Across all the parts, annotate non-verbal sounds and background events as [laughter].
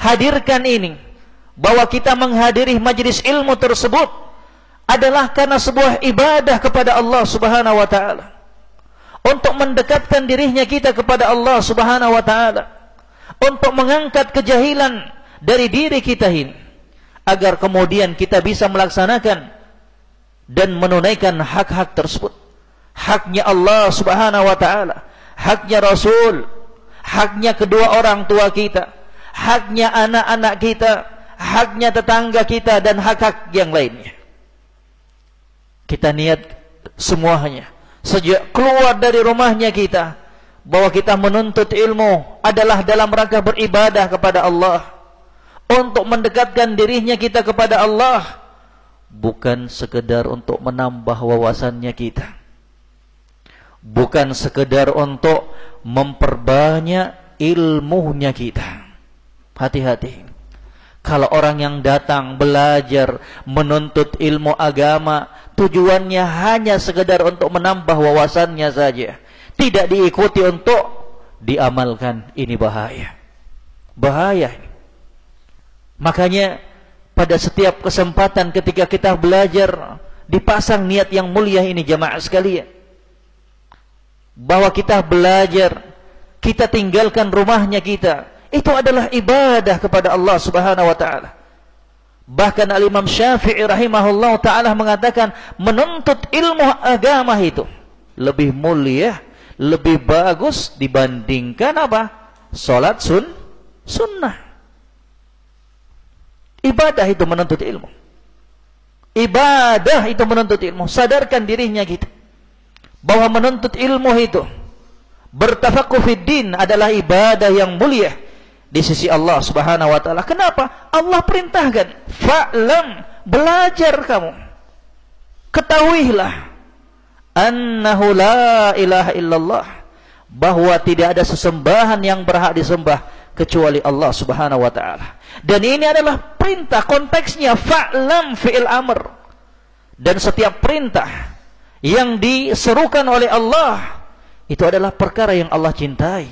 hadirkan ini bahwa kita menghadiri majlis ilmu tersebut adalah karena sebuah ibadah kepada Allah Subhanahu wa taala. Untuk mendekatkan dirinya kita kepada Allah Subhanahu wa taala. Untuk mengangkat kejahilan dari diri kita ini agar kemudian kita bisa melaksanakan dan menunaikan hak-hak tersebut. Haknya Allah Subhanahu wa taala, haknya Rasul, haknya kedua orang tua kita, haknya anak-anak kita, haknya tetangga kita dan hak-hak yang lainnya. Kita niat semuanya. Sejak keluar dari rumahnya kita bahwa kita menuntut ilmu adalah dalam rangka beribadah kepada Allah. Untuk mendekatkan dirinya kita kepada Allah. Bukan sekedar untuk menambah wawasannya kita bukan sekedar untuk memperbanyak ilmunya kita. Hati-hati. Kalau orang yang datang belajar menuntut ilmu agama tujuannya hanya sekedar untuk menambah wawasannya saja. Tidak diikuti untuk diamalkan. Ini bahaya. Bahaya. Makanya pada setiap kesempatan ketika kita belajar dipasang niat yang mulia ini jamaah sekalian bahwa kita belajar kita tinggalkan rumahnya kita itu adalah ibadah kepada Allah Subhanahu wa taala. Bahkan Al-Imam Syafi'i rahimahullah taala mengatakan menuntut ilmu agama itu lebih mulia, lebih bagus dibandingkan apa? Salat sun sunnah. Ibadah itu menuntut ilmu. Ibadah itu menuntut ilmu. Sadarkan dirinya kita bahwa menuntut ilmu itu bertafakuh din adalah ibadah yang mulia di sisi Allah Subhanahu wa taala. Kenapa? Allah perintahkan, "Fa'lam, belajar kamu. Ketahuilah annahu la ilaha illallah bahwa tidak ada sesembahan yang berhak disembah kecuali Allah Subhanahu wa taala. Dan ini adalah perintah konteksnya fa'lam fi'il amr. Dan setiap perintah yang diserukan oleh Allah itu adalah perkara yang Allah cintai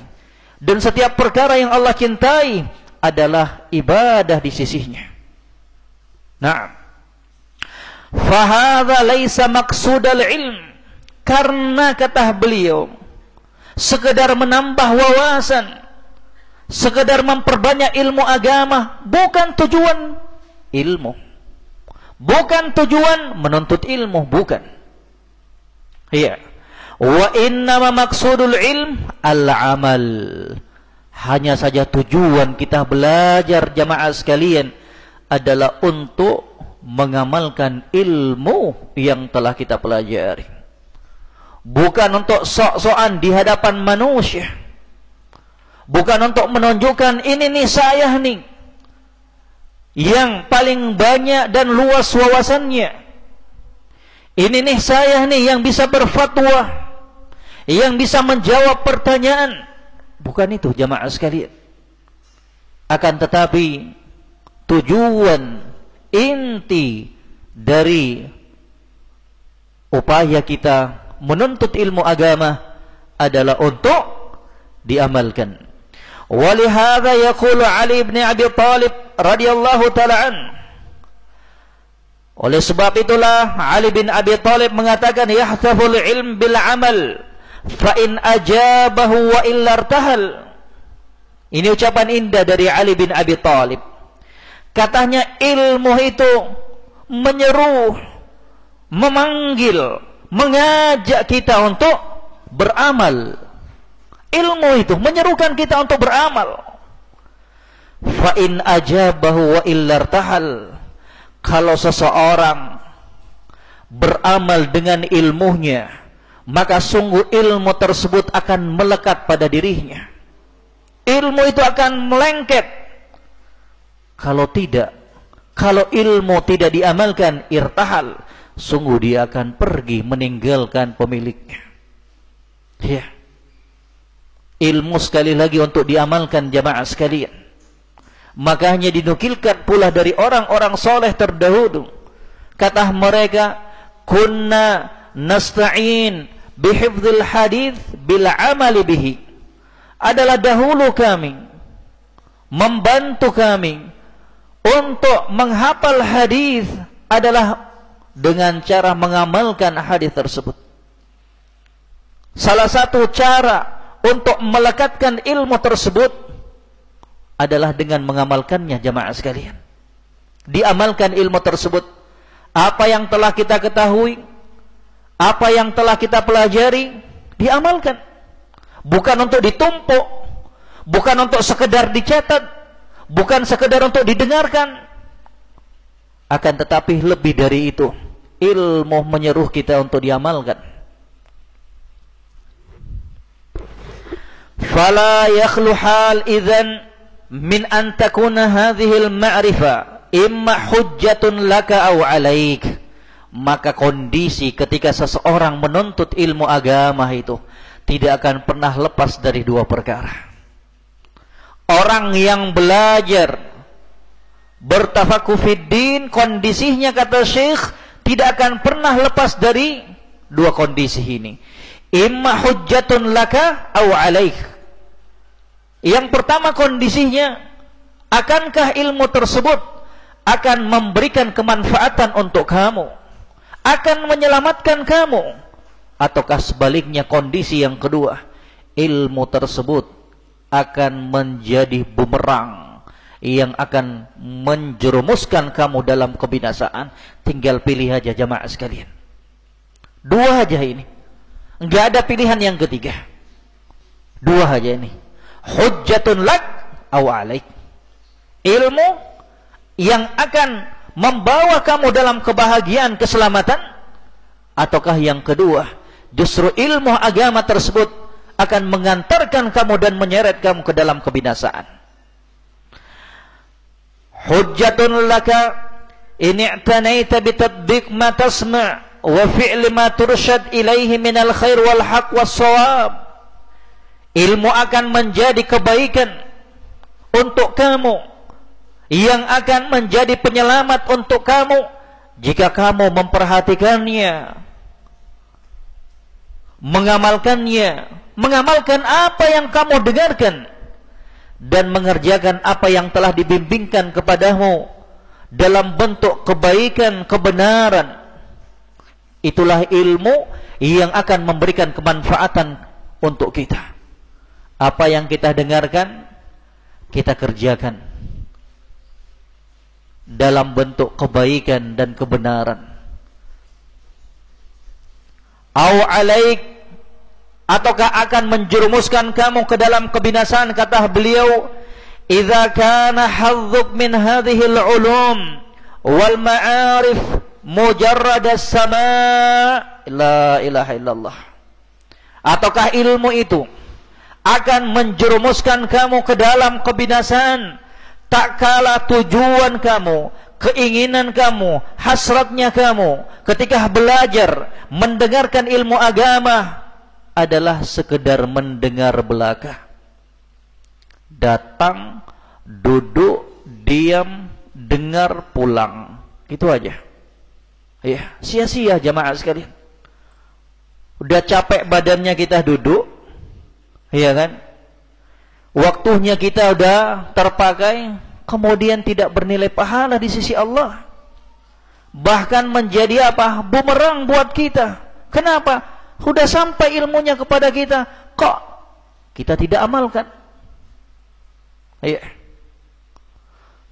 dan setiap perkara yang Allah cintai adalah ibadah di sisinya. Nah, fahadha laisa maqsudal ilm karena kata beliau sekedar menambah wawasan, sekedar memperbanyak ilmu agama bukan tujuan ilmu. Bukan tujuan menuntut ilmu, bukan. Iya. Wa innama maksudul ilm al-amal. Hanya saja tujuan kita belajar jamaah sekalian adalah untuk mengamalkan ilmu yang telah kita pelajari. Bukan untuk sok-sokan di hadapan manusia. Bukan untuk menunjukkan ini nih saya nih. Yang paling banyak dan luas wawasannya. Ini nih saya nih yang bisa berfatwa yang bisa menjawab pertanyaan. Bukan itu jamaah sekalian. Akan tetapi tujuan inti dari upaya kita menuntut ilmu agama adalah untuk diamalkan. Walihada yaqulu Ali bin Abi Talib radhiyallahu taala Oleh sebab itulah Ali bin Abi Talib mengatakan yahtaful ilm bil amal fa in ajabahu wa illartahal ini ucapan indah dari Ali bin Abi Thalib. Katanya ilmu itu menyeru memanggil mengajak kita untuk beramal. Ilmu itu menyerukan kita untuk beramal. Fa in ajabahu wa illartahal kalau seseorang beramal dengan ilmunya maka sungguh ilmu tersebut akan melekat pada dirinya. Ilmu itu akan melengket. Kalau tidak, kalau ilmu tidak diamalkan, irtahal, sungguh dia akan pergi meninggalkan pemiliknya. Ya. Ilmu sekali lagi untuk diamalkan jamaah sekalian. Makanya dinukilkan pula dari orang-orang soleh terdahulu. Kata mereka, kunna nasta'in bihifdzil hadis bil amali bihi adalah dahulu kami membantu kami untuk menghafal hadis adalah dengan cara mengamalkan hadis tersebut. Salah satu cara untuk melekatkan ilmu tersebut adalah dengan mengamalkannya jamaah sekalian. Diamalkan ilmu tersebut. Apa yang telah kita ketahui, apa yang telah kita pelajari, diamalkan. Bukan untuk ditumpuk, bukan untuk sekedar dicatat, bukan sekedar untuk didengarkan. Akan tetapi lebih dari itu, ilmu menyeruh kita untuk diamalkan. Fala yakhlu hal idzan min an takuna hadhihi al-ma'rifah imma hujjatun laka aw 'alaik. Maka kondisi ketika seseorang menuntut ilmu agama itu tidak akan pernah lepas dari dua perkara. Orang yang belajar bertafakuh kondisinya kata Syekh tidak akan pernah lepas dari dua kondisi ini imma hujjatun laka au alaih. Yang pertama kondisinya, akankah ilmu tersebut akan memberikan kemanfaatan untuk kamu? Akan menyelamatkan kamu? Ataukah sebaliknya kondisi yang kedua, ilmu tersebut akan menjadi bumerang yang akan menjerumuskan kamu dalam kebinasaan. Tinggal pilih aja jamaah sekalian. Dua aja ini. Enggak ada pilihan yang ketiga. Dua aja ini. Hujjatun lak aw alaik. Ilmu yang akan membawa kamu dalam kebahagiaan, keselamatan ataukah yang kedua, justru ilmu agama tersebut akan mengantarkan kamu dan menyeret kamu ke dalam kebinasaan. Hujjatun laka in i'tanaita bitatbiq ma tasma' wa fi'li ma tursyad ilaihi minal khair wal haq was sawab ilmu akan menjadi kebaikan untuk kamu yang akan menjadi penyelamat untuk kamu jika kamu memperhatikannya mengamalkannya mengamalkan apa yang kamu dengarkan dan mengerjakan apa yang telah dibimbingkan kepadamu dalam bentuk kebaikan kebenaran Itulah ilmu yang akan memberikan kemanfaatan untuk kita. Apa yang kita dengarkan, kita kerjakan dalam bentuk kebaikan dan kebenaran. Au alaik ataukah akan menjerumuskan kamu ke dalam kebinasaan kata beliau idza kana hazzuk min hadhihi al-ulum wal ma'arif mujarrad as-sama la ilaha illallah ataukah ilmu itu akan menjerumuskan kamu ke dalam kebinasaan tak kala tujuan kamu keinginan kamu hasratnya kamu ketika belajar mendengarkan ilmu agama adalah sekedar mendengar belaka. Datang duduk diam dengar pulang. Itu aja. Ya, sia-sia jamaah sekalian. Udah capek badannya kita duduk, iya kan? Waktunya kita udah terpakai, kemudian tidak bernilai pahala di sisi Allah. Bahkan menjadi apa? Bumerang buat kita. Kenapa? Sudah sampai ilmunya kepada kita, kok kita tidak amalkan? Iya.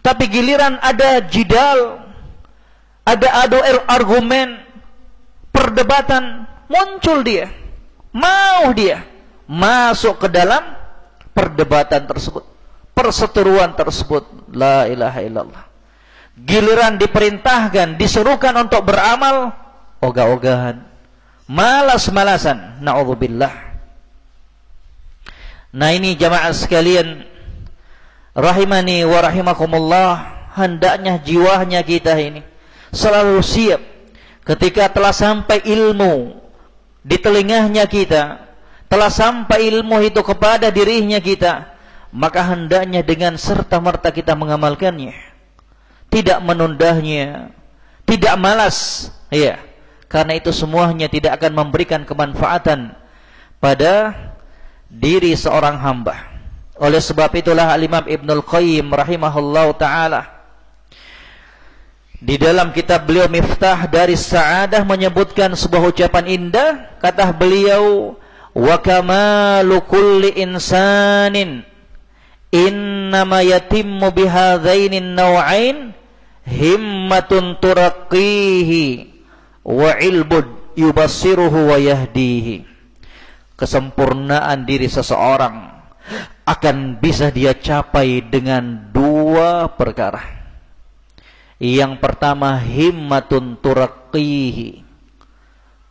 Tapi giliran ada jidal, ada adu argumen, perdebatan, muncul dia. Mau dia masuk ke dalam perdebatan tersebut. Perseteruan tersebut. La ilaha illallah. Giliran diperintahkan, disuruhkan untuk beramal, ogah-ogahan. Malas-malasan. Na'udzubillah. Nah ini jamaah sekalian. Rahimani wa rahimakumullah. Hendaknya jiwanya kita ini selalu siap ketika telah sampai ilmu di telinganya kita, telah sampai ilmu itu kepada dirinya kita, maka hendaknya dengan serta-merta kita mengamalkannya. Tidak menundahnya, tidak malas, ya. Karena itu semuanya tidak akan memberikan kemanfaatan pada diri seorang hamba. Oleh sebab itulah Al-Imam Ibnul Qayyim rahimahullah ta'ala di dalam kitab beliau Miftah dari Sa'adah menyebutkan sebuah ucapan indah. Kata beliau, "Wa kamalu kulli insanin innama yatimmu bihadzaini nawain himmatun turaqqihi wa ilbud yubassiruhu wa yahdihi." Kesempurnaan diri seseorang akan bisa dia capai dengan dua perkara yang pertama himmatun turaqihi.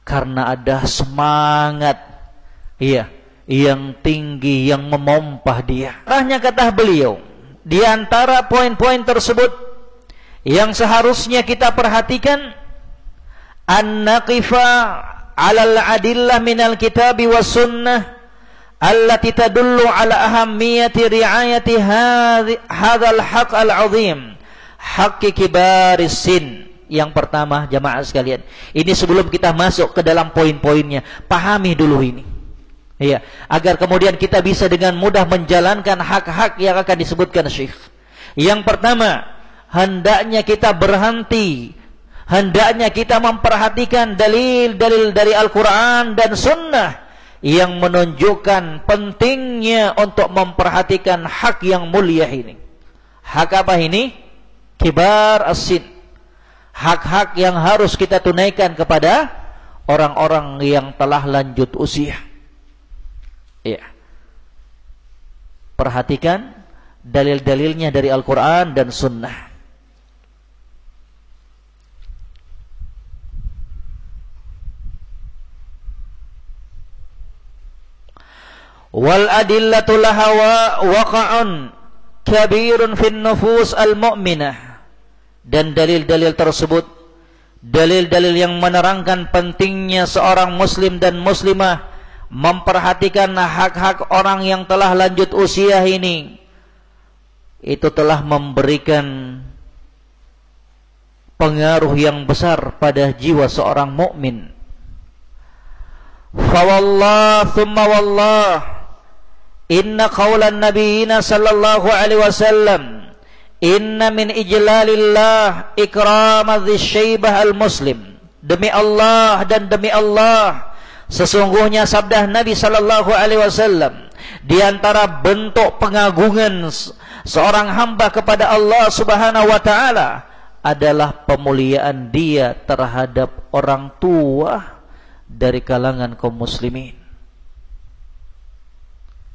Karena ada semangat iya yang tinggi yang memompah dia. Hanya kata beliau, di antara poin-poin tersebut yang seharusnya kita perhatikan an-naqifa 'alal adillah minal kitabi was sunnah allati tadullu ala ahammiyati riayati hadzal haqq al-'azim Hakki kibarisin. Yang pertama jamaah sekalian. Ini sebelum kita masuk ke dalam poin-poinnya. Pahami dulu ini. Iya, agar kemudian kita bisa dengan mudah menjalankan hak-hak yang akan disebutkan Syekh. Yang pertama, hendaknya kita berhenti, hendaknya kita memperhatikan dalil-dalil dari Al-Qur'an dan Sunnah yang menunjukkan pentingnya untuk memperhatikan hak yang mulia ini. Hak apa ini? kibar asin hak-hak yang harus kita tunaikan kepada orang-orang yang telah lanjut usia. Ya. Perhatikan dalil-dalilnya dari Al-Quran dan Sunnah. Wal adillatu laha waqa'un kabirun fin nufus al-mu'minah dan dalil-dalil tersebut dalil-dalil yang menerangkan pentingnya seorang muslim dan muslimah memperhatikan hak-hak orang yang telah lanjut usia ini itu telah memberikan pengaruh yang besar pada jiwa seorang mukmin. Fa wallah thumma wallah Inna qawlan nabiyina sallallahu alaihi wasallam Inna min ijlalillah ikram syaibah al-muslim Demi Allah dan demi Allah Sesungguhnya sabda Nabi sallallahu alaihi wasallam di antara bentuk pengagungan seorang hamba kepada Allah Subhanahu wa taala adalah pemuliaan dia terhadap orang tua dari kalangan kaum muslimin.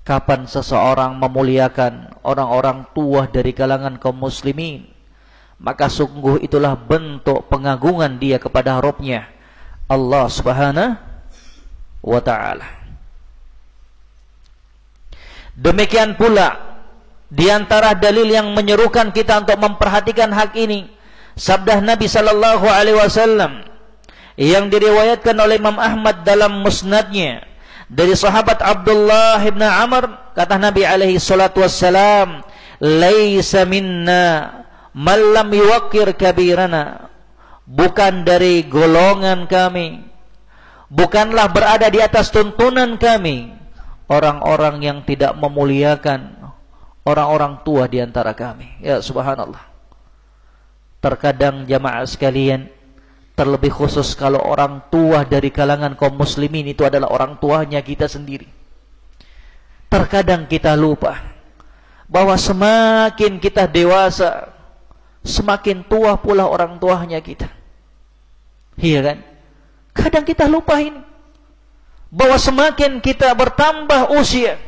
Kapan seseorang memuliakan orang-orang tua dari kalangan kaum muslimin maka sungguh itulah bentuk pengagungan dia kepada Rabbnya Allah Subhanahu wa taala. Demikian pula di antara dalil yang menyerukan kita untuk memperhatikan hak ini sabda Nabi sallallahu alaihi wasallam yang diriwayatkan oleh Imam Ahmad dalam musnadnya dari sahabat Abdullah bin Amr kata Nabi alaihi salatu wassalam laisa minna man lam yuwaqqir kabirana. Bukan dari golongan kami bukanlah berada di atas tuntunan kami orang-orang yang tidak memuliakan orang-orang tua di antara kami ya subhanallah terkadang jamaah sekalian Terlebih khusus kalau orang tua dari kalangan kaum muslimin itu adalah orang tuanya kita sendiri. Terkadang kita lupa bahwa semakin kita dewasa, semakin tua pula orang tuanya kita. Iya kan? Kadang kita lupa ini. Bahwa semakin kita bertambah usia,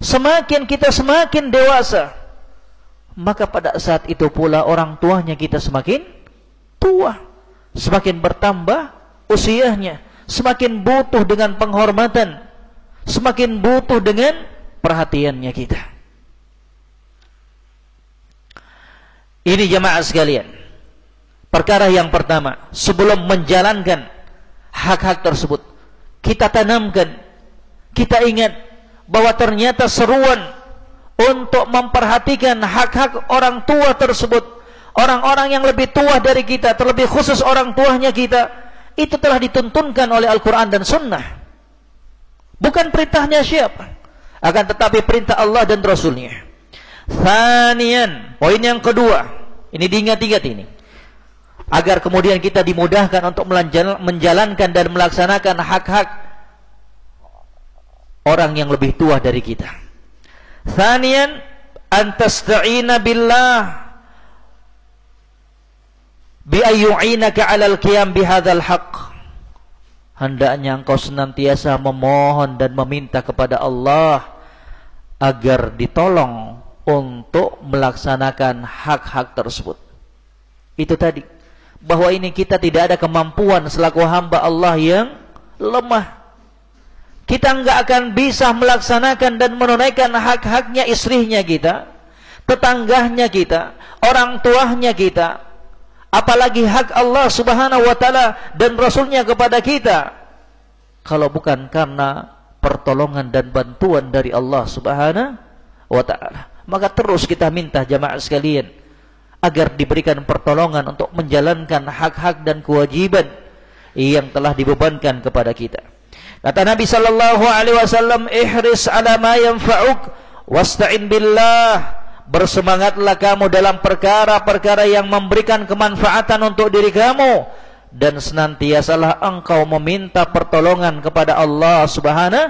semakin kita semakin dewasa, maka pada saat itu pula orang tuanya kita semakin tua semakin bertambah usianya, semakin butuh dengan penghormatan, semakin butuh dengan perhatiannya kita. Ini jemaah sekalian. Perkara yang pertama, sebelum menjalankan hak-hak tersebut, kita tanamkan, kita ingat bahwa ternyata seruan untuk memperhatikan hak-hak orang tua tersebut orang-orang yang lebih tua dari kita, terlebih khusus orang tuanya kita, itu telah dituntunkan oleh Al-Quran dan Sunnah. Bukan perintahnya siapa? Akan tetapi perintah Allah dan Rasulnya. Thanian, poin yang kedua. Ini diingat-ingat ini. Agar kemudian kita dimudahkan untuk menjalankan dan melaksanakan hak-hak orang yang lebih tua dari kita. Thanian, antasta'ina billah bi ayyu'inaka 'alal qiyam bihadzal haqq hendaknya engkau senantiasa memohon dan meminta kepada Allah agar ditolong untuk melaksanakan hak-hak tersebut. Itu tadi bahwa ini kita tidak ada kemampuan selaku hamba Allah yang lemah. Kita enggak akan bisa melaksanakan dan menunaikan hak-haknya istrinya kita, tetangganya kita, orang tuanya kita, apalagi hak Allah Subhanahu wa taala dan rasulnya kepada kita kalau bukan karena pertolongan dan bantuan dari Allah Subhanahu wa taala maka terus kita minta jamaah sekalian agar diberikan pertolongan untuk menjalankan hak-hak dan kewajiban yang telah dibebankan kepada kita. Kata Nabi sallallahu alaihi wasallam, "Ihris ala ma yanfa'uk wasta'in billah." bersemangatlah kamu dalam perkara-perkara yang memberikan kemanfaatan untuk diri kamu dan senantiasalah engkau meminta pertolongan kepada Allah Subhanahu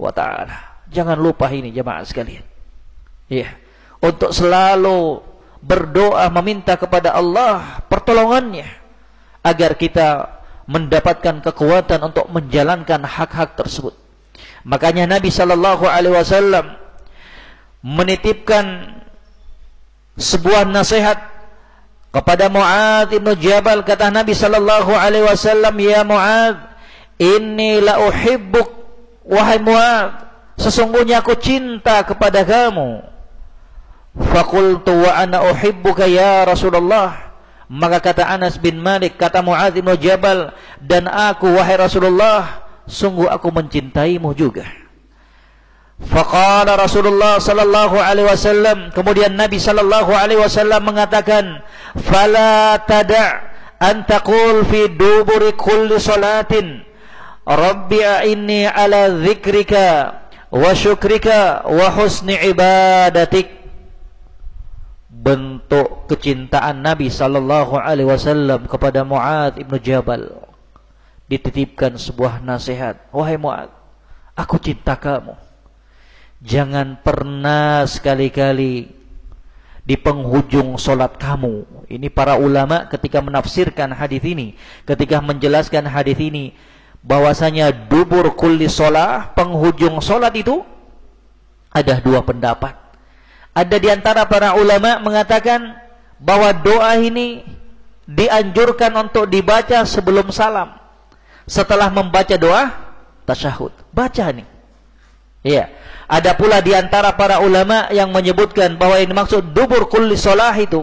wa taala. Jangan lupa ini jemaah sekalian. Ya, untuk selalu berdoa meminta kepada Allah pertolongannya agar kita mendapatkan kekuatan untuk menjalankan hak-hak tersebut. Makanya Nabi sallallahu alaihi wasallam menitipkan sebuah nasihat kepada Muad bin Jabal kata Nabi sallallahu alaihi wasallam ya Muad inni la uhibbuk wahai Muad sesungguhnya aku cinta kepada kamu faqultu wa ana uhibbuka ya Rasulullah. Maka kata Anas bin Malik kata Muad bin Jabal dan aku wahai Rasulullah sungguh aku mencintaimu juga. Faqala Rasulullah sallallahu alaihi wasallam kemudian Nabi sallallahu alaihi wasallam mengatakan fala tada' an taqul fi duburi kulli salatin. Rabbi a'inni ala dzikrika wa syukrika wa husni ibadatik bentuk kecintaan Nabi sallallahu alaihi wasallam kepada Muad ibnu Jabal dititipkan sebuah nasihat wahai Muad aku cinta kamu Jangan pernah sekali-kali di penghujung solat kamu. Ini para ulama ketika menafsirkan hadis ini, ketika menjelaskan hadis ini, bahwasanya dubur kulli solah, penghujung solat itu ada dua pendapat. Ada di antara para ulama mengatakan bahwa doa ini dianjurkan untuk dibaca sebelum salam. Setelah membaca doa tasyahud. Baca nih. Iya. Ada pula di antara para ulama yang menyebutkan bahwa ini maksud dubur kulli solah itu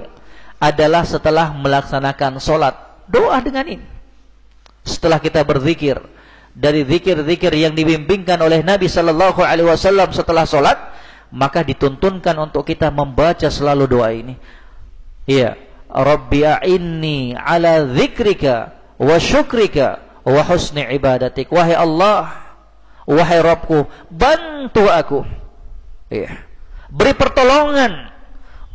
adalah setelah melaksanakan solat. Doa dengan ini. Setelah kita berzikir dari zikir-zikir yang dibimbingkan oleh Nabi Sallallahu Alaihi Wasallam setelah solat, maka dituntunkan untuk kita membaca selalu doa ini. Iya, Rabbi a'inni ala zikrika wa syukrika wa husni ibadatik. Wahai Allah, Wahai Rabbku, bantu aku. Ya. Beri pertolongan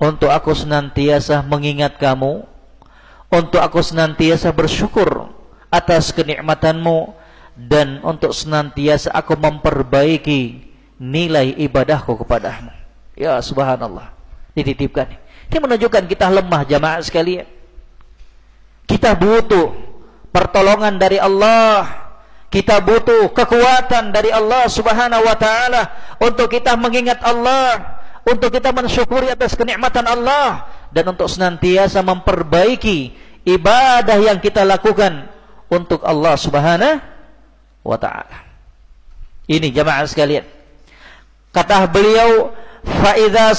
untuk aku senantiasa mengingat kamu, untuk aku senantiasa bersyukur atas kenikmatanmu dan untuk senantiasa aku memperbaiki nilai ibadahku kepadamu. Ya subhanallah. Dititipkan. Ini menunjukkan kita lemah jamaah sekalian. Kita butuh pertolongan dari Allah kita butuh kekuatan dari Allah Subhanahu wa taala untuk kita mengingat Allah, untuk kita mensyukuri atas kenikmatan Allah dan untuk senantiasa memperbaiki ibadah yang kita lakukan untuk Allah Subhanahu wa taala. Ini jemaah sekalian. Kata beliau, "Fa idza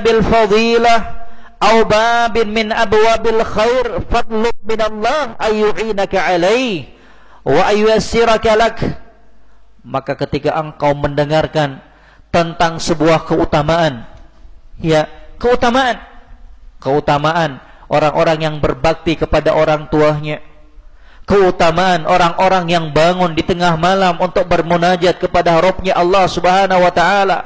bil fadilah aw babin min abwabil khair fadlub min Allah ayyu'inaka alaihi." wa ayyasiraka lak maka ketika engkau mendengarkan tentang sebuah keutamaan ya keutamaan keutamaan orang-orang yang berbakti kepada orang tuanya keutamaan orang-orang yang bangun di tengah malam untuk bermunajat kepada Rabbnya Allah Subhanahu wa taala.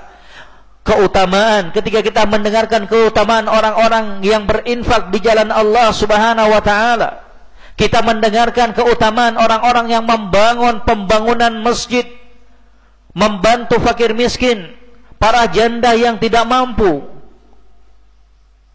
Keutamaan ketika kita mendengarkan keutamaan orang-orang yang berinfak di jalan Allah Subhanahu wa taala. Kita mendengarkan keutamaan orang-orang yang membangun pembangunan masjid, membantu fakir miskin, para janda yang tidak mampu.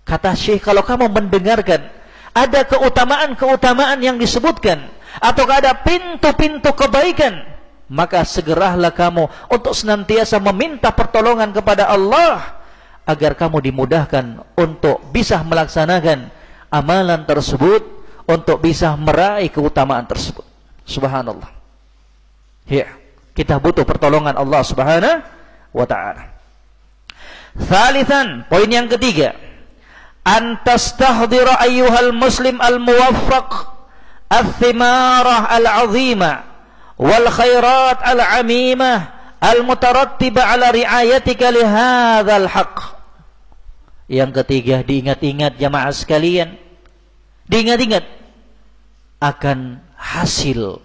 Kata Syekh, kalau kamu mendengarkan ada keutamaan-keutamaan yang disebutkan. Atau ada pintu-pintu kebaikan? Maka segeralah kamu untuk senantiasa meminta pertolongan kepada Allah agar kamu dimudahkan untuk bisa melaksanakan amalan tersebut untuk bisa meraih keutamaan tersebut. Subhanallah. Ya kita butuh pertolongan Allah subhanahu wa ta'ala. Thalithan, poin yang ketiga an tastahdira ayyuhal muslim al muwaffaq al-thimarah al-azimah wal khairat al-amimah al-mutarattibah ala riayatika li hadzal haqq yang ketiga diingat-ingat jamaah sekalian. Diingat-ingat akan hasil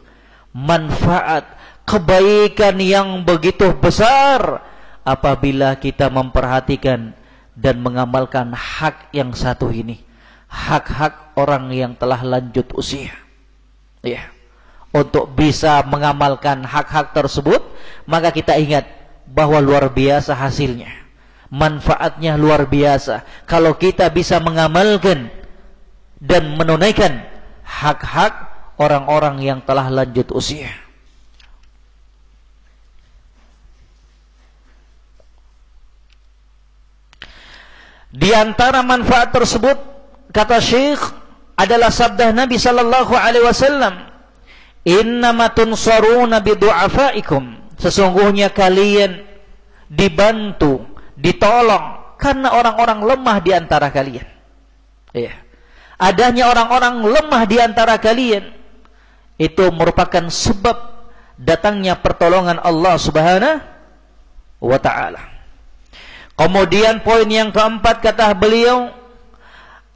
manfaat kebaikan yang begitu besar apabila kita memperhatikan dan mengamalkan hak yang satu ini. Hak-hak orang yang telah lanjut usia. Ya. Untuk bisa mengamalkan hak-hak tersebut, maka kita ingat bahwa luar biasa hasilnya. Manfaatnya luar biasa. Kalau kita bisa mengamalkan dan menunaikan hak-hak orang-orang yang telah lanjut usia. Di antara manfaat tersebut kata Syekh adalah sabda Nabi sallallahu alaihi wasallam, "Innama tunsaruna bi du'afaikum." Sesungguhnya kalian dibantu, ditolong karena orang-orang lemah di antara kalian. Iya. Adanya orang-orang lemah di antara kalian itu merupakan sebab datangnya pertolongan Allah Subhanahu wa taala. Kemudian poin yang keempat kata beliau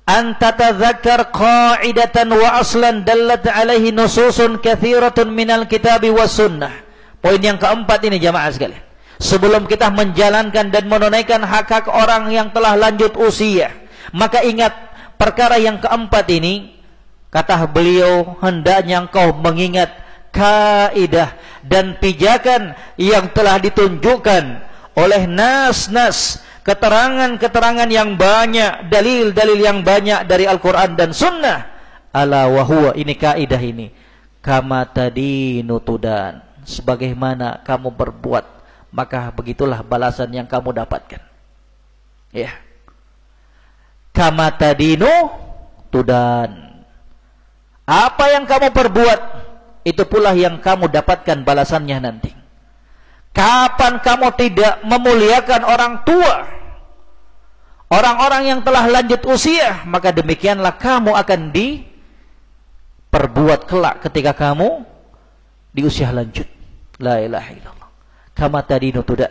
an tatadzakkar qa'idatan wa aslan dallat alaihi nususun katsiratun minal kitabi was sunnah. Poin yang keempat ini jamaah sekalian. Sebelum kita menjalankan dan menunaikan hak-hak orang yang telah lanjut usia, maka ingat perkara yang keempat ini kata beliau hendaknya engkau mengingat kaidah dan pijakan yang telah ditunjukkan oleh nas-nas keterangan-keterangan yang banyak, dalil-dalil yang banyak dari Al-Quran dan Sunnah. Ala wahwa ini kaidah ini. Kama tadi nutudan. Sebagaimana kamu berbuat, maka begitulah balasan yang kamu dapatkan. Ya. Kama tadinu tudan. Apa yang kamu perbuat, itu pula yang kamu dapatkan balasannya nanti. Kapan kamu tidak memuliakan orang tua? Orang-orang yang telah lanjut usia, maka demikianlah kamu akan diperbuat kelak ketika kamu di usia lanjut. La ilaha illallah. Kama tadi nutuda.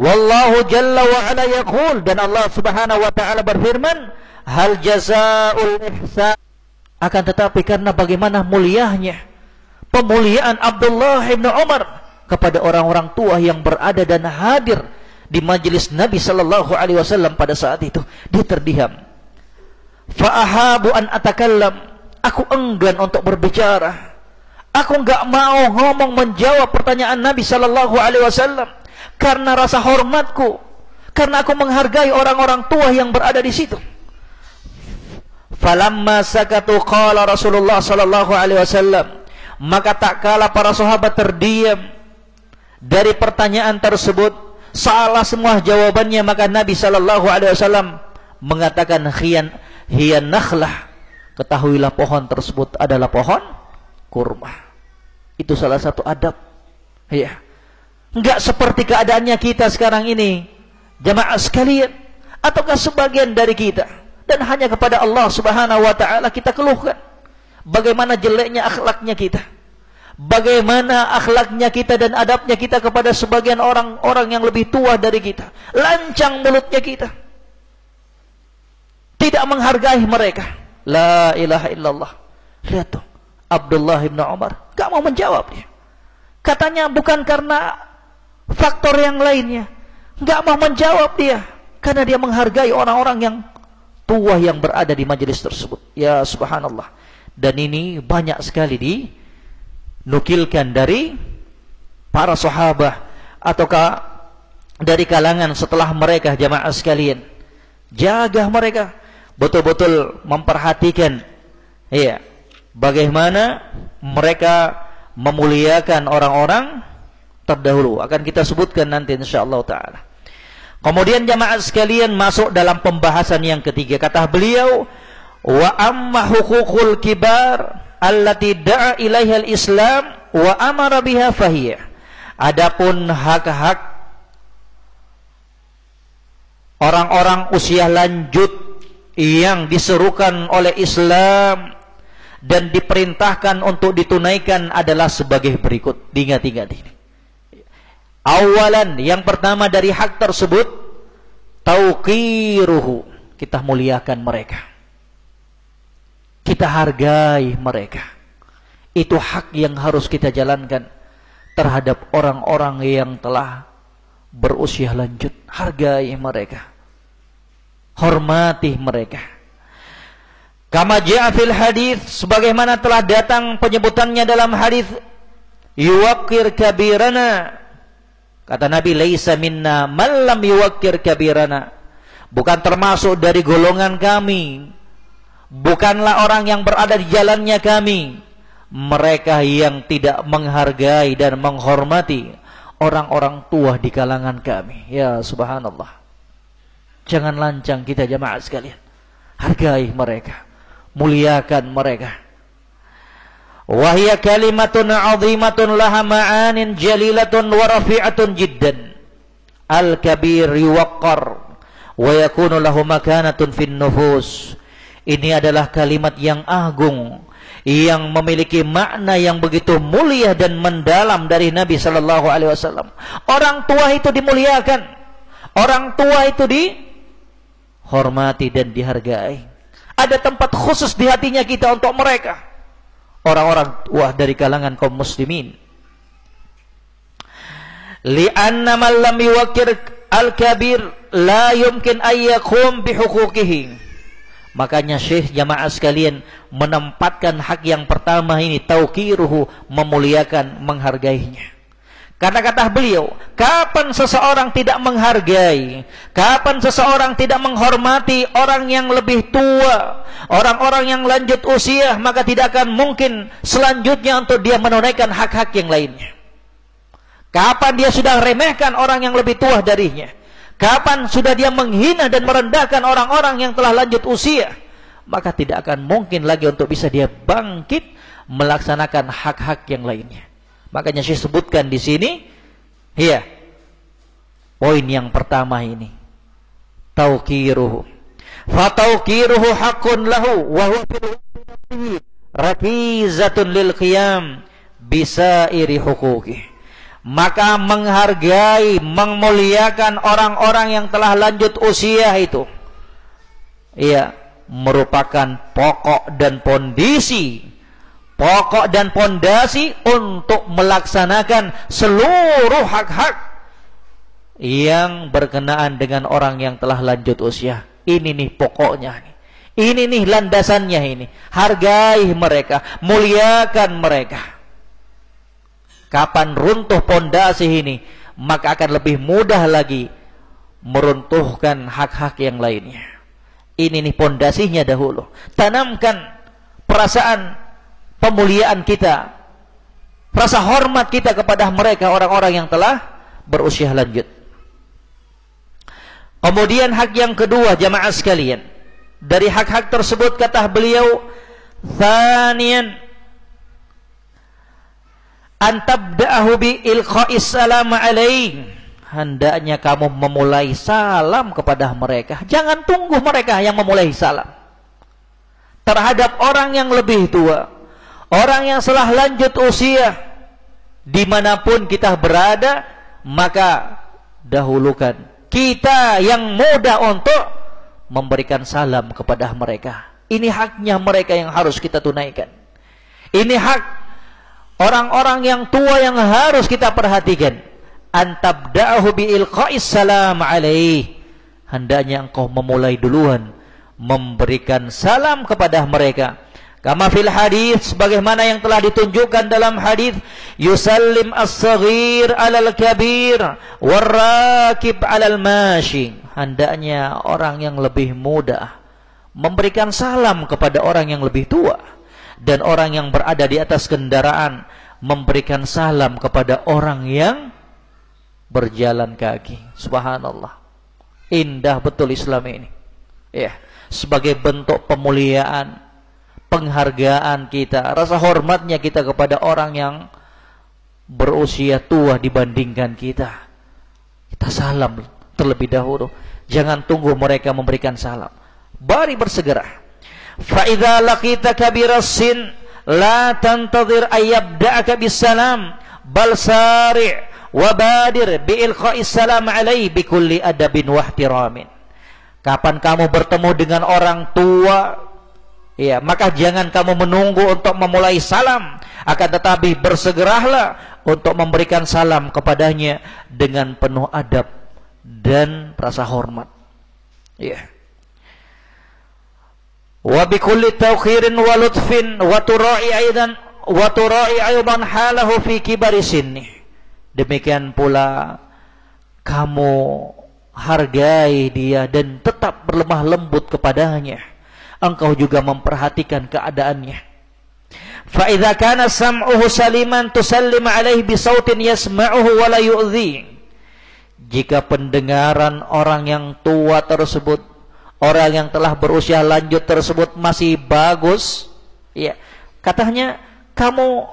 Wallahu jalla wa ala yaqul dan Allah Subhanahu wa taala berfirman, hal jazaul ihsan akan tetapi karena bagaimana mulianya pemuliaan Abdullah bin Umar kepada orang-orang tua yang berada dan hadir di majelis Nabi sallallahu alaihi wasallam pada saat itu. Dia terdiam. Fa'ahabu an atakallam. Aku enggan untuk berbicara. Aku enggak mau ngomong menjawab pertanyaan Nabi sallallahu alaihi wasallam karena rasa hormatku karena aku menghargai orang-orang tua yang berada di situ. Falamma sakatu qala Rasulullah sallallahu alaihi wasallam maka tak kala para sahabat terdiam dari pertanyaan tersebut salah semua jawabannya maka Nabi sallallahu alaihi wasallam mengatakan khian hiyan nakhlah. Ketahuilah pohon tersebut adalah pohon kurma. Itu salah satu adab. Ya. Enggak seperti keadaannya kita sekarang ini jamaah sekalian ataukah sebagian dari kita dan hanya kepada Allah Subhanahu wa taala kita keluhkan. Bagaimana jeleknya akhlaknya kita bagaimana akhlaknya kita dan adabnya kita kepada sebagian orang-orang yang lebih tua dari kita. Lancang mulutnya kita. Tidak menghargai mereka. La ilaha illallah. Lihat tuh. Abdullah bin Umar. Gak mau menjawab dia. Katanya bukan karena faktor yang lainnya. Gak mau menjawab dia. Karena dia menghargai orang-orang yang tua yang berada di majelis tersebut. Ya subhanallah. Dan ini banyak sekali dinukilkan dari para sahabat ataukah dari kalangan setelah mereka jamaah sekalian. Jaga mereka betul-betul memperhatikan ya bagaimana mereka memuliakan orang-orang terdahulu akan kita sebutkan nanti insyaallah taala. Kemudian jamaah sekalian masuk dalam pembahasan yang ketiga kata beliau wa amma hukukul kibar allati da'a ilaiha al-islam wa amara biha fahiyah. Adapun hak-hak orang-orang usia lanjut yang diserukan oleh Islam dan diperintahkan untuk ditunaikan adalah sebagai berikut. Ingat-ingat ini. Awalan yang pertama dari hak tersebut tauqiruhu. Kita muliakan mereka. Kita hargai mereka. Itu hak yang harus kita jalankan terhadap orang-orang yang telah berusia lanjut. Hargai mereka. Hormati mereka. Kama ja'a fil hadis sebagaimana telah datang penyebutannya dalam hadis yuwakir kabirana kata Nabi laisa minna man lam yuwakir kabirana bukan termasuk dari golongan kami bukanlah orang yang berada di jalannya kami mereka yang tidak menghargai dan menghormati orang-orang tua di kalangan kami ya subhanallah jangan lancang kita jamaah sekalian hargai mereka muliakan mereka. Wahia kalimatun azimatun laha ma'anin jalilatun wa rafi'atun jiddan. Al-kabir yuwaqqar wa yakunu lahu makanatun fin nufus. Ini adalah kalimat yang agung yang memiliki makna yang begitu mulia dan mendalam dari Nabi sallallahu alaihi wasallam. Orang tua itu dimuliakan. Orang tua itu dihormati dan dihargai ada tempat khusus di hatinya kita untuk mereka. Orang-orang tua dari kalangan kaum muslimin. Lianna man lam yuwakkir al-kabir la yumkin ayyakum bihuquqihi. Makanya Syekh jamaah sekalian menempatkan hak yang pertama ini tauqiruhu memuliakan menghargainya. Karena kata beliau, kapan seseorang tidak menghargai, kapan seseorang tidak menghormati orang yang lebih tua, orang-orang yang lanjut usia, maka tidak akan mungkin selanjutnya untuk dia menunaikan hak-hak yang lainnya. Kapan dia sudah remehkan orang yang lebih tua darinya? Kapan sudah dia menghina dan merendahkan orang-orang yang telah lanjut usia? Maka tidak akan mungkin lagi untuk bisa dia bangkit melaksanakan hak-hak yang lainnya. Makanya saya sebutkan di sini, iya. Poin yang pertama ini. Tauqiruhu. Fa tauqiruhu haqqun lahu wa huwa rakizatun lil qiyam bisairi huquqi. Maka menghargai, memuliakan orang-orang yang telah lanjut usia itu. Iya, merupakan pokok dan pondisi pokok dan pondasi untuk melaksanakan seluruh hak-hak yang berkenaan dengan orang yang telah lanjut usia. Ini nih pokoknya. Ini nih landasannya ini. Hargai mereka, muliakan mereka. Kapan runtuh pondasi ini, maka akan lebih mudah lagi meruntuhkan hak-hak yang lainnya. Ini nih pondasinya dahulu. Tanamkan perasaan pemuliaan kita, rasa hormat kita kepada mereka orang-orang yang telah berusia lanjut. Kemudian hak yang kedua jamaah sekalian. Dari hak-hak tersebut kata beliau, "Thaniyan an tabda'ahu bi ilqa'is salam alaih." Hendaknya kamu memulai salam kepada mereka. Jangan tunggu mereka yang memulai salam. Terhadap orang yang lebih tua Orang yang telah lanjut usia di mana pun kita berada maka dahulukan kita yang muda untuk memberikan salam kepada mereka. Ini haknya mereka yang harus kita tunaikan. Ini hak orang-orang yang tua yang harus kita perhatikan. Antabda'ahu bi'ilqa'is salam alaih. Hendaknya engkau memulai duluan memberikan salam kepada mereka. Kama fil hadis sebagaimana yang telah ditunjukkan dalam hadis yusallim as-saghir 'alal kabir warakib 'alal mashi. Hendaknya orang yang lebih muda memberikan salam kepada orang yang lebih tua dan orang yang berada di atas kendaraan memberikan salam kepada orang yang berjalan kaki. Subhanallah. Indah betul Islam ini. Ya, sebagai bentuk pemuliaan penghargaan kita, rasa hormatnya kita kepada orang yang berusia tua dibandingkan kita. Kita salam terlebih dahulu. Jangan tunggu mereka memberikan salam. Bari bersegera. Fa idza laqita kabira sin la tantadhir ayyabda'aka bisalam bal sari' wa badir bi ilqa'is salam alaihi bi. Kapan kamu bertemu dengan orang tua Ya, maka jangan kamu menunggu untuk memulai salam, akan tetapi bersegeralah untuk memberikan salam kepadanya dengan penuh adab dan rasa hormat. Ya. Wa bi kulli tawkhirin wa lutfin wa tura'i aidan wa tura'i aidan halahu fi kibari sinni. Demikian pula kamu hargai dia dan tetap berlemah lembut kepadanya engkau juga memperhatikan keadaannya. Fa idza kana sam'uhu saliman tusallim alaihi bi sautin yasma'uhu wa la yu'dhi. Jika pendengaran orang yang tua tersebut, orang yang telah berusia lanjut tersebut masih bagus, ya, katanya kamu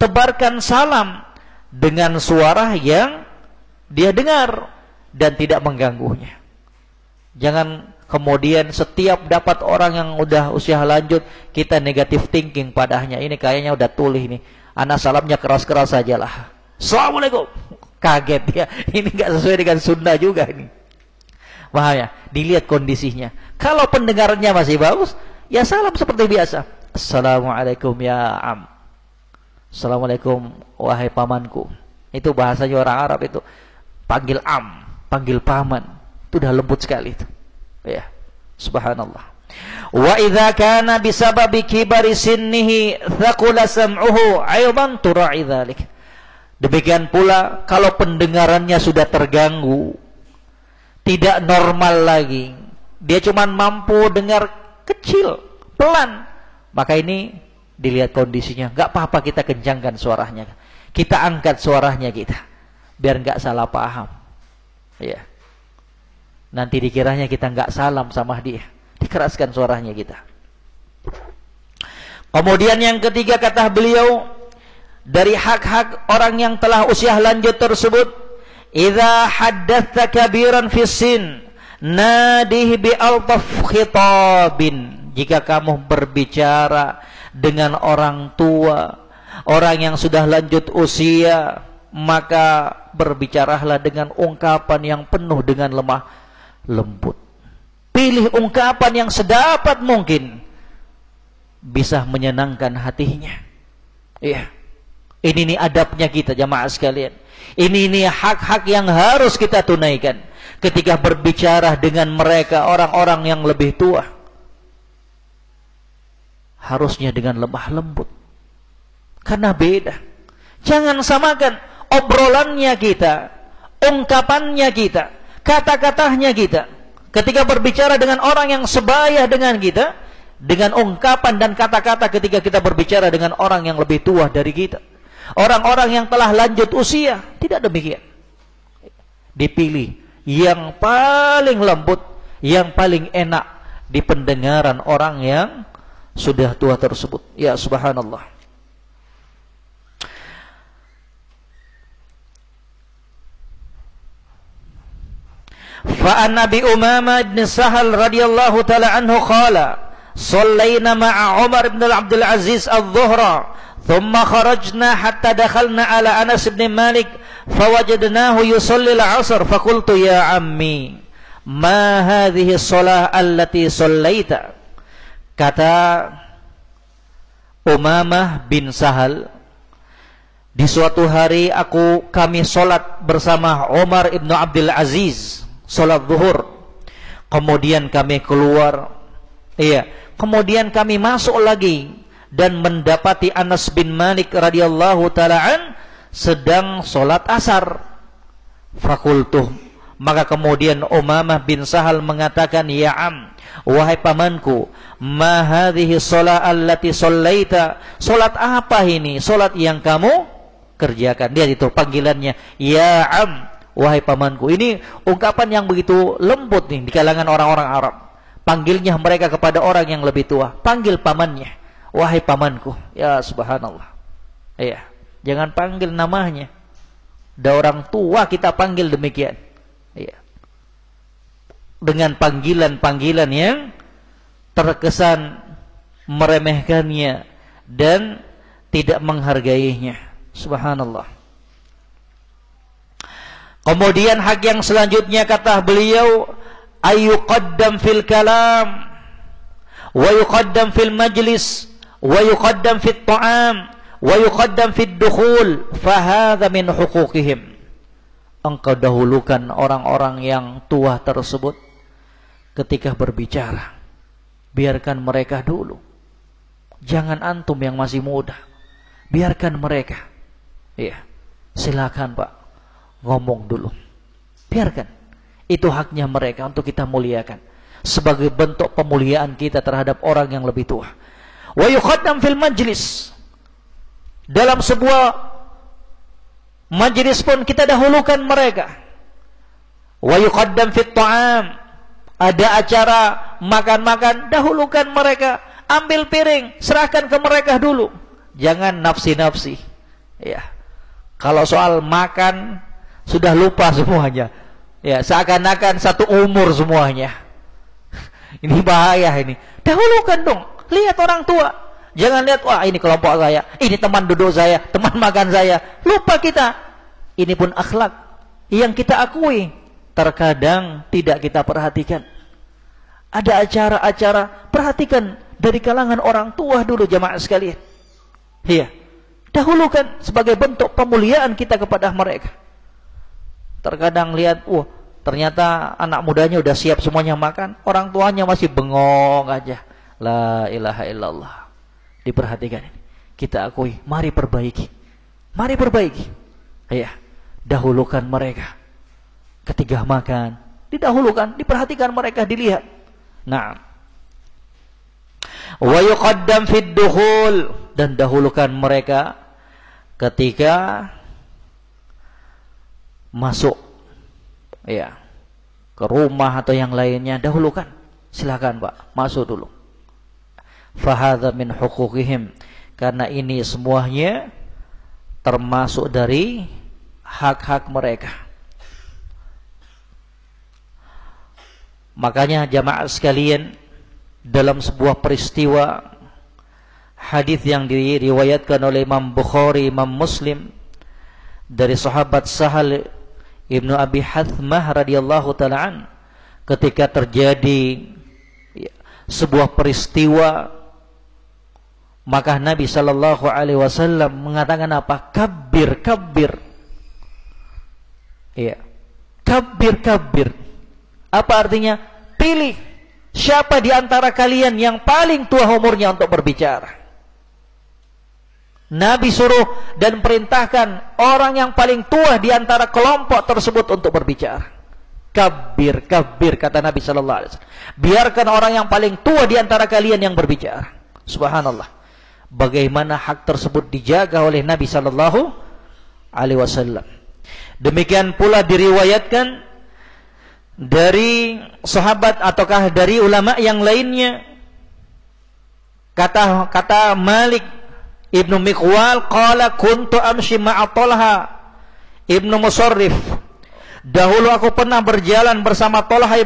tebarkan salam dengan suara yang dia dengar dan tidak mengganggunya. Jangan Kemudian setiap dapat orang yang udah usia lanjut, kita negatif thinking padanya. Ini kayaknya udah tulih nih. Anak salamnya keras-keras saja lah. Assalamualaikum. Kaget ya. [laughs] Ini nggak sesuai dengan Sunda juga ini. Wah ya, dilihat kondisinya. Kalau pendengarannya masih bagus, ya salam seperti biasa. Assalamualaikum ya am. Assalamualaikum wahai pamanku. Itu bahasanya orang Arab itu. Panggil am, panggil paman. Itu udah lembut sekali itu. Ya. Subhanallah. Wa idza kana bisababi kibari sinnihi thaqula sam'uhu aidan tura'i dzalik. Demikian pula kalau pendengarannya sudah terganggu, tidak normal lagi, dia cuma mampu dengar kecil, pelan, maka ini dilihat kondisinya. Gak apa-apa kita kencangkan suaranya. Kita angkat suaranya kita. Biar gak salah paham. Ya. Nanti dikiranya kita nggak salam sama dia. Dikeraskan suaranya kita. Kemudian yang ketiga kata beliau dari hak-hak orang yang telah usia lanjut tersebut, "Idza haddatsa kabiran fi sin, nadih bi altaf khitabin." Jika kamu berbicara dengan orang tua, orang yang sudah lanjut usia, maka berbicaralah dengan ungkapan yang penuh dengan lemah lembut. Pilih ungkapan yang sedapat mungkin bisa menyenangkan hatinya. Iya. Ini nih adabnya kita jamaah sekalian. Ini nih hak-hak yang harus kita tunaikan ketika berbicara dengan mereka orang-orang yang lebih tua. Harusnya dengan lemah lembut. Karena beda. Jangan samakan obrolannya kita, ungkapannya kita kata-katanya kita. Ketika berbicara dengan orang yang sebaya dengan kita, dengan ungkapan dan kata-kata ketika kita berbicara dengan orang yang lebih tua dari kita. Orang-orang yang telah lanjut usia, tidak demikian. Dipilih yang paling lembut, yang paling enak di pendengaran orang yang sudah tua tersebut. Ya subhanallah. Fa'an Nabi Umama bin Sahal radhiyallahu taala anhu qala صلينا ma'a Umar بن Abdul Aziz al-Dhuhra Thumma kharajna hatta dakhalna ala Anas مالك Malik Fawajadnahu العصر فقلت يا Fakultu ya ammi Ma التي salah allati Kata Umamah bin Sahal Di suatu hari aku kami solat bersama Umar ibnu Abdul Aziz Solat zuhur. Kemudian kami keluar. Iya kemudian kami masuk lagi dan mendapati Anas bin Malik radhiyallahu taalaan sedang solat asar. Fakultuh maka kemudian Umamah bin Sahal mengatakan ya am wahai pamanku ma hadhihi shalah allati sallaita salat apa ini? Salat yang kamu kerjakan. Dia itu panggilannya. Ya am wahai pamanku. Ini ungkapan yang begitu lembut nih di kalangan orang-orang Arab panggilnya mereka kepada orang yang lebih tua. Panggil pamannya. Wahai pamanku. Ya subhanallah. Iya. Jangan panggil namanya. Ada orang tua kita panggil demikian. Iya. Dengan panggilan-panggilan yang terkesan meremehkannya dan tidak menghargainya. Subhanallah. Kemudian hak yang selanjutnya kata beliau ayyuqaddam fil kalam wa yuqaddam fil majlis wa yuqaddam fit ta'am wa yuqaddam fit dukhul fa hadha min huquqihim engkau dahulukan orang-orang yang tua tersebut ketika berbicara biarkan mereka dulu. Jangan antum yang masih muda. Biarkan mereka. Iya. Silakan, Pak. Ngomong dulu. Biarkan. Itu haknya mereka untuk kita muliakan. Sebagai bentuk pemuliaan kita terhadap orang yang lebih tua. Wa yuqaddam fil majlis. Dalam sebuah majlis pun kita dahulukan mereka. Wa yuqaddam fit ta'am ada acara makan-makan, dahulukan mereka. Ambil piring, serahkan ke mereka dulu. Jangan nafsi-nafsi. Ya. Kalau soal makan, sudah lupa [laughs] semuanya. Ya, seakan-akan satu umur semuanya. [laughs] Ini bahaya ini. Dahulukan dong. Lihat orang tua. Jangan lihat, wah ini kelompok saya. Ini teman duduk saya. Teman [laughs] makan saya. Lupa kita. Ini pun akhlak. Yang kita akui terkadang tidak kita perhatikan. Ada acara-acara, perhatikan dari kalangan orang tua dulu jamaah sekalian. Iya. Dahulukan sebagai bentuk pemuliaan kita kepada mereka. Terkadang lihat, wah, ternyata anak mudanya udah siap semuanya makan, orang tuanya masih bengong aja. La ilaha illallah. Diperhatikan ini. Kita akui, mari perbaiki. Mari perbaiki. Iya. Dahulukan mereka ketika makan, didahulukan, diperhatikan mereka, dilihat. Nah. Wa yuqaddam fid dan dahulukan mereka ketika masuk ya ke rumah atau yang lainnya dahulukan. Silakan Pak, masuk dulu. Fahadha min huquqihim karena ini semuanya termasuk dari hak-hak mereka. Makanya jamaah sekalian dalam sebuah peristiwa hadis yang diriwayatkan oleh Imam Bukhari, Imam Muslim dari sahabat Sahal Ibnu Abi Hathmah radhiyallahu taala ketika terjadi sebuah peristiwa maka Nabi sallallahu alaihi wasallam mengatakan apa? Kabir, kabir. Ya. Kabir, kabir. Apa artinya? Pilih siapa di antara kalian yang paling tua umurnya untuk berbicara. Nabi suruh dan perintahkan orang yang paling tua di antara kelompok tersebut untuk berbicara. Kabir, kabir kata Nabi sallallahu alaihi wasallam. Biarkan orang yang paling tua di antara kalian yang berbicara. Subhanallah. Bagaimana hak tersebut dijaga oleh Nabi sallallahu alaihi wasallam. Demikian pula diriwayatkan dari sahabat ataukah dari ulama yang lainnya kata kata Malik Ibnu Miqwal qala kuntu amshi ma'a Talha Ibnu Musarrif dahulu aku pernah berjalan bersama Talha